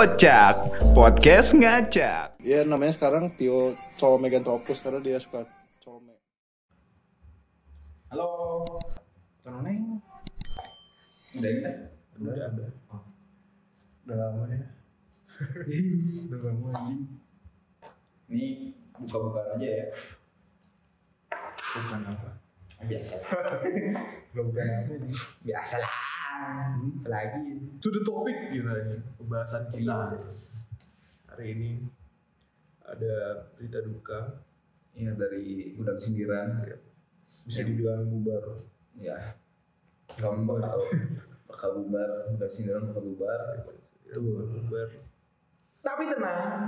Pocak, podcast ngacak. Ya namanya sekarang Tio Colmeganthropus karena dia suka colme. Halo. Neng, Udah ini udah ada. Udah lama ya. udah lama anjing. Ini buka-bukaan aja ya. Bukan apa? Biasa. Bukan apa nih. Biasa lah. Lagi. to the topic gitu aja pembahasan kita hari ini ada berita duka Iya dari gudang sindiran. Bisa dibilang bubar. Ya. Kamu bakal bakal bubar, gudang sindiran bakal bubar. tuh bubar Tapi tenang,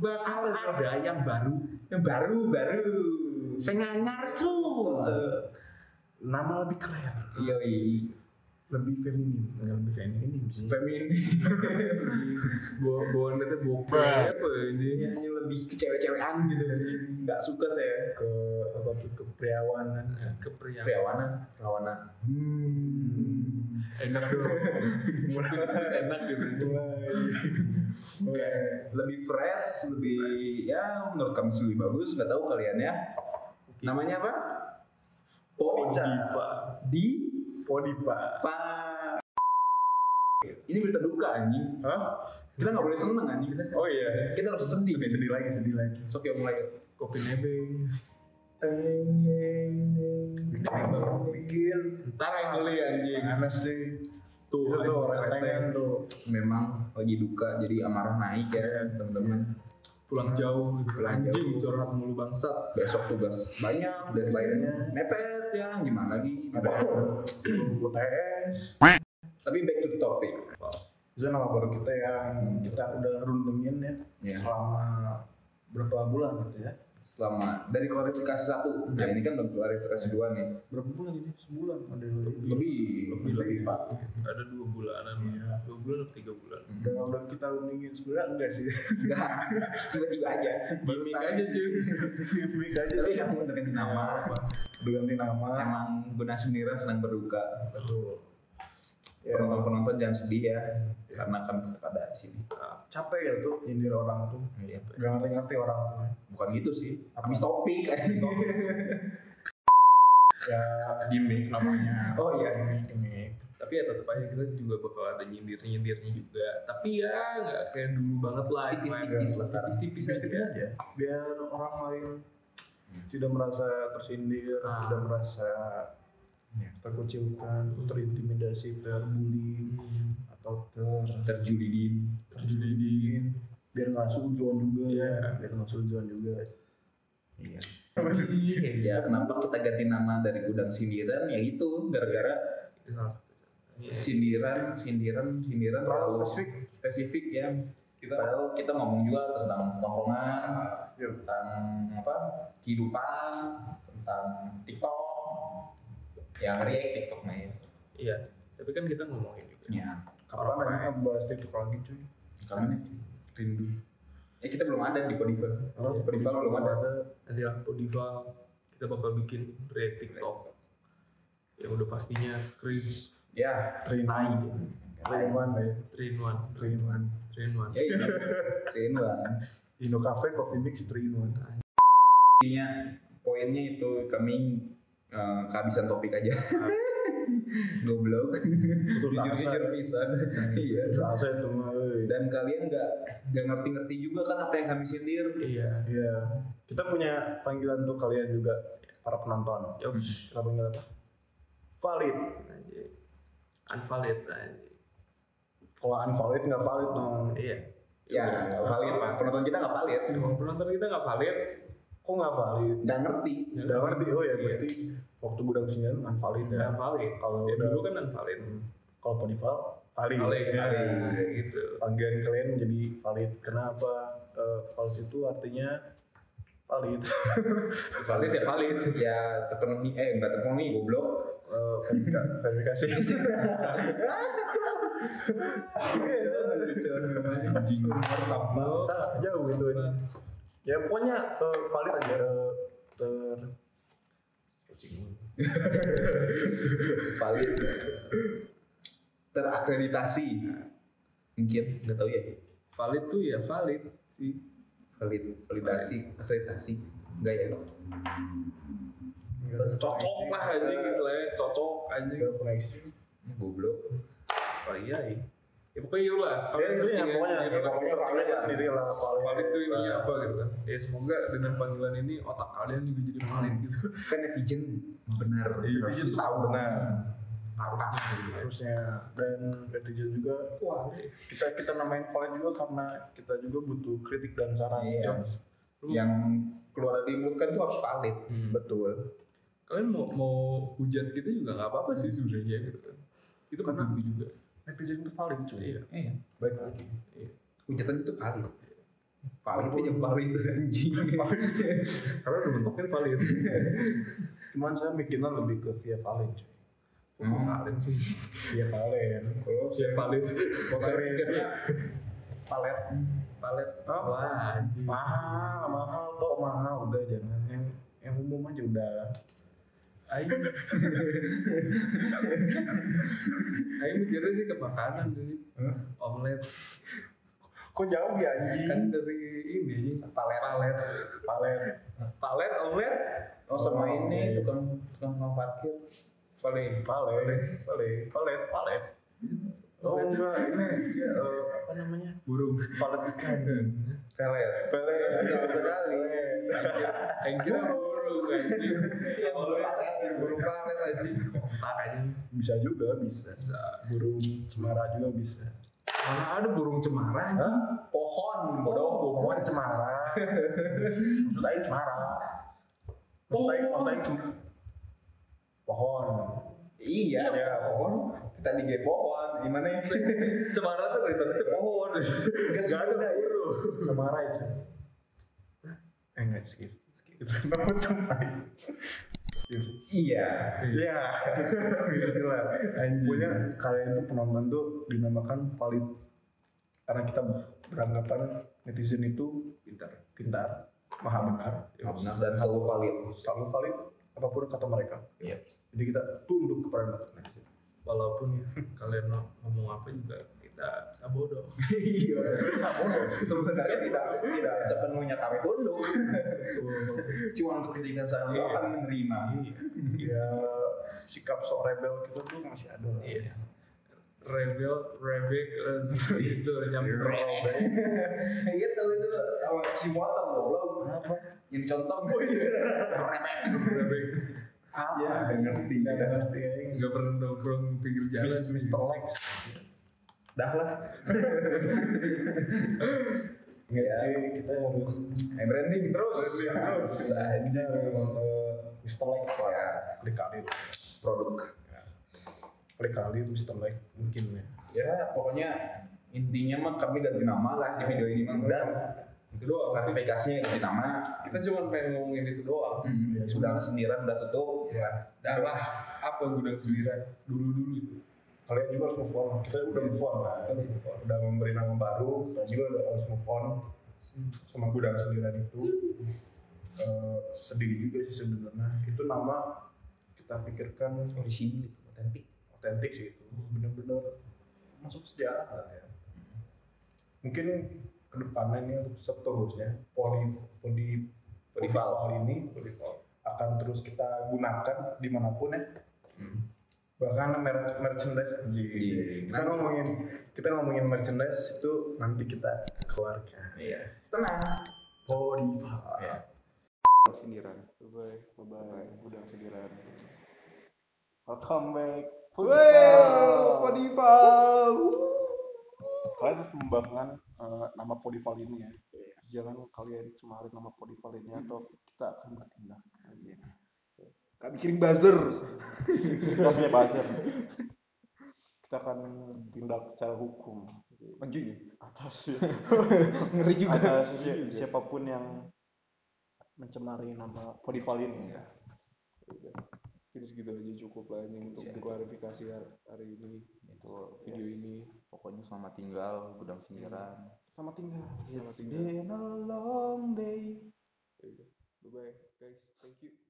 bakal ada yang baru yang baru baru. senganyar cu Nama lebih keren. Iya Lebih feminin. Nggak lebih feminin sih. Feminim. bawa bawa nanti bawa apa ini Nyanyi lebih ke cewek-cewekan gitu. Nggak suka saya Ke apa tuh ke priawanan. kepriawan Priawana, Rawana. Hmm. enak dong enak gitu lebih fresh, lebih ya menurut kami lebih bagus. Nggak tahu kalian ya. Namanya apa? Podiva. diva Di Podiva. Fa. Ini berita duka anjing. Hah? Kita nggak boleh seneng anjing. Kita, Oh iya. kita harus sedih. Sedih, sedih lagi, sedih lagi. Sok ya mulai. kopi nebeng Bikin. ntar yang beli anjing Panas sih. tuh Itu tuh anjing, rentengan tuh. Memang lagi duka, jadi amarah naik ya teman-teman. pulang jauh. Pulang anjing jauh. curhat mulu bangsat Besok tugas banyak, deadline-nya mepet ya. Gimana lagi? Ada UTS. Tapi back to the topic. Itu nama baru kita yang kita udah rundungin ya Ya. selama berapa bulan gitu ya? Selama dari klarifikasi satu, nah ini kan udah klarifikasi dua nih. Berapa bulan ini? Sebulan ada yang lebih. Lebih, lebih lagi Pak. ada dua bulanan Iya. dua bulan atau tiga bulan Udah, udah kita rundingin sebenarnya enggak sih? Enggak, tiba-tiba aja. gimmick aja cuy aja. Tapi kamu ganti nama. Udah ganti nama. Emang guna sendirian senang berduka. Betul. Ya, Penonton-penonton jangan sedih ya, karena kami tetap ada di sini. capek ya tuh nyindir orang tuh. Iya. Gak ngerti-ngerti orang tuh. Bukan gitu sih, habis topik. Ya gimmick namanya. Oh iya. Gimmick, gimmick. tapi ya tetap aja kita juga bakal ada nyindir nyindirnya juga tapi ya nggak kayak dulu banget lah Tipis-tipis lah sekarang. tipis-tipis Tipis-tipis aja aja. Biar orang lain tidak merasa tersindir, Ah. tidak merasa terkucilkan, terintimidasi, terbully, Hmm. atau ter Terjulidin. terjulidin biar nggak sujon juga Iya. biar nggak sujon juga Iya. Iya, Ya kenapa kita ganti nama dari gudang sindiran? Ya itu gara-gara itu salah satu. Sindiran, sindiran, sindiran terlalu terlalu spesifik spesifik ya. Kita padahal kita ngomong juga tentang tongkrongan, Yuk. tentang apa kehidupan, tentang TikTok, yang react TikTok nah ya. iya tapi kan kita ngomongin juga. Ya, kapan aja bahas TikTok lagi cuy? Kapan ya? Rindu. Eh kita belum ada di Podiva. Oh, Podiva belum ada. nanti lah Podiva kita bakal bikin react TikTok yang udah pastinya cringe. Ya, Trinai Trinwan ya Trinwan Trinwan Trinwan ya ini. Keren banget. Indo Cafe Coffee Mix Trinwan Intinya poinnya itu kami eh, kehabisan topik aja. Goblok. Jujur-jujur pisan. Iya. Rasa itu mah. Dan kalian nggak nggak ngerti-ngerti juga kan apa yang kami sindir. iya Iya kita punya panggilan untuk kalian juga para penonton Yops. kita panggil apa valid anjing unvalid kalau unvalid nggak valid dong iya Ya, valid. Penonton kita nggak valid. penonton kita nggak valid kok nggak valid Nggak ngerti. Udah ngerti, oh ya Iya. berarti waktu gudang sindiran unvalid ya. nggak valid Kalau ya, udah dulu kan unvalid kalau podival valid. valid Ya. valid gitu Panggilan kalian menjadi valid. Kenapa? Eh, valid itu artinya valid. valid ya valid Ya terpenuhi. Eh nggak terpenuhi goblok. Verifika- verifikasi. Salah, jauh itu aja. Ya pokoknya eh, valid aja eh, ter valid terakreditasi Mungkin nggak tahu ya. valid tuh ya valid sih Valid, validasi, akreditasi. Enggak ya? cocok lah anjing istilahnya cocok anjing Nggak koneksi Goblok. Oh iya iya. Ya pokoknya iya lah. Ya kalian pokoknya aja, ya, pokoknya searching valid aja. sendiri lah valid tuh ininya apa gitu kan. Ya semoga dengan panggilan ini otak kalian juga jadi valid gitu. Kan netizen benar. Iya, netizen tahu benar. harusnya harusnya. Dan netizen juga wah. kita kita namain valid juga karena kita juga butuh kritik dan saran. Iya. Yang- Yang keluar dari mulut kan tuh harus valid. Hmm. betul. Kalian mau mau hujat kita juga nggak apa-apa sih sebenarnya gitu kan. Itu Karena- penting juga netizen itu valid cuy. Iya. Iya. baik. Lagi Hujatan itu valid. Valid. Aja valid anjing. karena udah mentoknya valid. Cuman saya mikirnya lebih ke via valid cuy. Hmm. valid sih. Via valid. Kalau ya valid. Kalau saya mikirnya palet Oh. wah mahal mahal kok mahal. Udah jangan yang yang umum aja udah Aing Aing mikirnya sih ke makanan sih omelet kok jauh ya anjing kan dari ini palet palet palet palet omelet Oh sama ini tukang tukang tukang parkir. Paling palet palet palet palet oh enggak ini dia eh, apa namanya burung palet ikan pelet. palet Jauh sekali. Aing kira burung anjing ya burung anjing kontak anjing bisa juga bisa. Burung cemara juga bisa. Mana ada burung cemara anjing? Pohon bodoh pohon. cemara. Maksud aing cemara. Maksud aing maksud aing cem- pohon. Iya, Iya, pohon. Kita di pohon. Gimana ya? cemara tuh dari tadi tuh pohon. Gak ada burung. cemara itu eh enggak skip itu nama cemara Iya. Iya, gila. Pokoknya kalian tuh penonton tuh dinamakan valid karena kita beranggapan netizen itu pintar, pintar, maha benar, Benar dan selalu valid. selalu valid apa pun kata mereka. Iya. Jadi kita tunduk kepada netizen. walaupun ya kalian ngomong apa juga kita nggak bodoh Iya. Sebenarnya tidak tidak sepenuhnya kami tunduk. Cuma untuk kritikan saya Iya. akan menerima. Ya sikap sok rebel kita tuh masih ada. iya rebel rebek itu nyambung robek Gitu itu sama si motor goblok. Apa? Yang dicontoh. Oh iya. Rebek. rebek Apa? Ya, ngerti. Nggak ngerti nggak pernah nongkrong pinggir jalan Mr. Lex. Dah lah. Nggak Ya. cuy, kita harus Eh, branding terus. Branding terus. Aja. Mr. Lex lah. Ya. Kali kali, Produk. kali kali Mr. Lex mungkin ya. Ya pokoknya intinya mah kami ganti nama lah di video ini mah udah itu doang klarifikasinya ganti nama kita cuma pengen ngomongin itu doang Hmm, sudah sendirian udah tutup ya dah lah apa gudang seliran dulu dulu itu Kalian juga harus move on. Kita udah move on lah. Udah memberi nama baru. Kita juga udah harus move on. Sama gudang sendirian itu. Eh, sedih juga sih sebenarnya. Itu nama kita pikirkan orisinil itu otentik otentik sih itu. Bener-bener masuk sejarah lah ya. Mungkin ke depannya ini untuk seterusnya poli poli podival ini podival akan terus kita gunakan di mana pun ya bahkan mer- merchandise aja Iya. kita ngomongin kita ngomongin merchandise itu nanti kita keluarkan iya tenang podival ya. Sindiran. Bye bye. Bye bye. Udang sindiran. Welcome back. Well, Podival. Kalian harus membanggakan eh, nama Podival ini ya. Jangan kalian cemarin nama Podival ini atau kita akan bertindak. Kami kirim buzzer. Kita punya buzzer. Kita akan tindak secara hukum. Anjing atas ya. ngeri juga atas si- siapa pun yang mencemari nama Podival ini ya. Jadi segitu aja cukup lah ini untuk klarifikasi hari, ini itu video ini Pokoknya selamat tinggal gudang sindiran. sama tinggal It's selamat tinggal been a long day. bye bye guys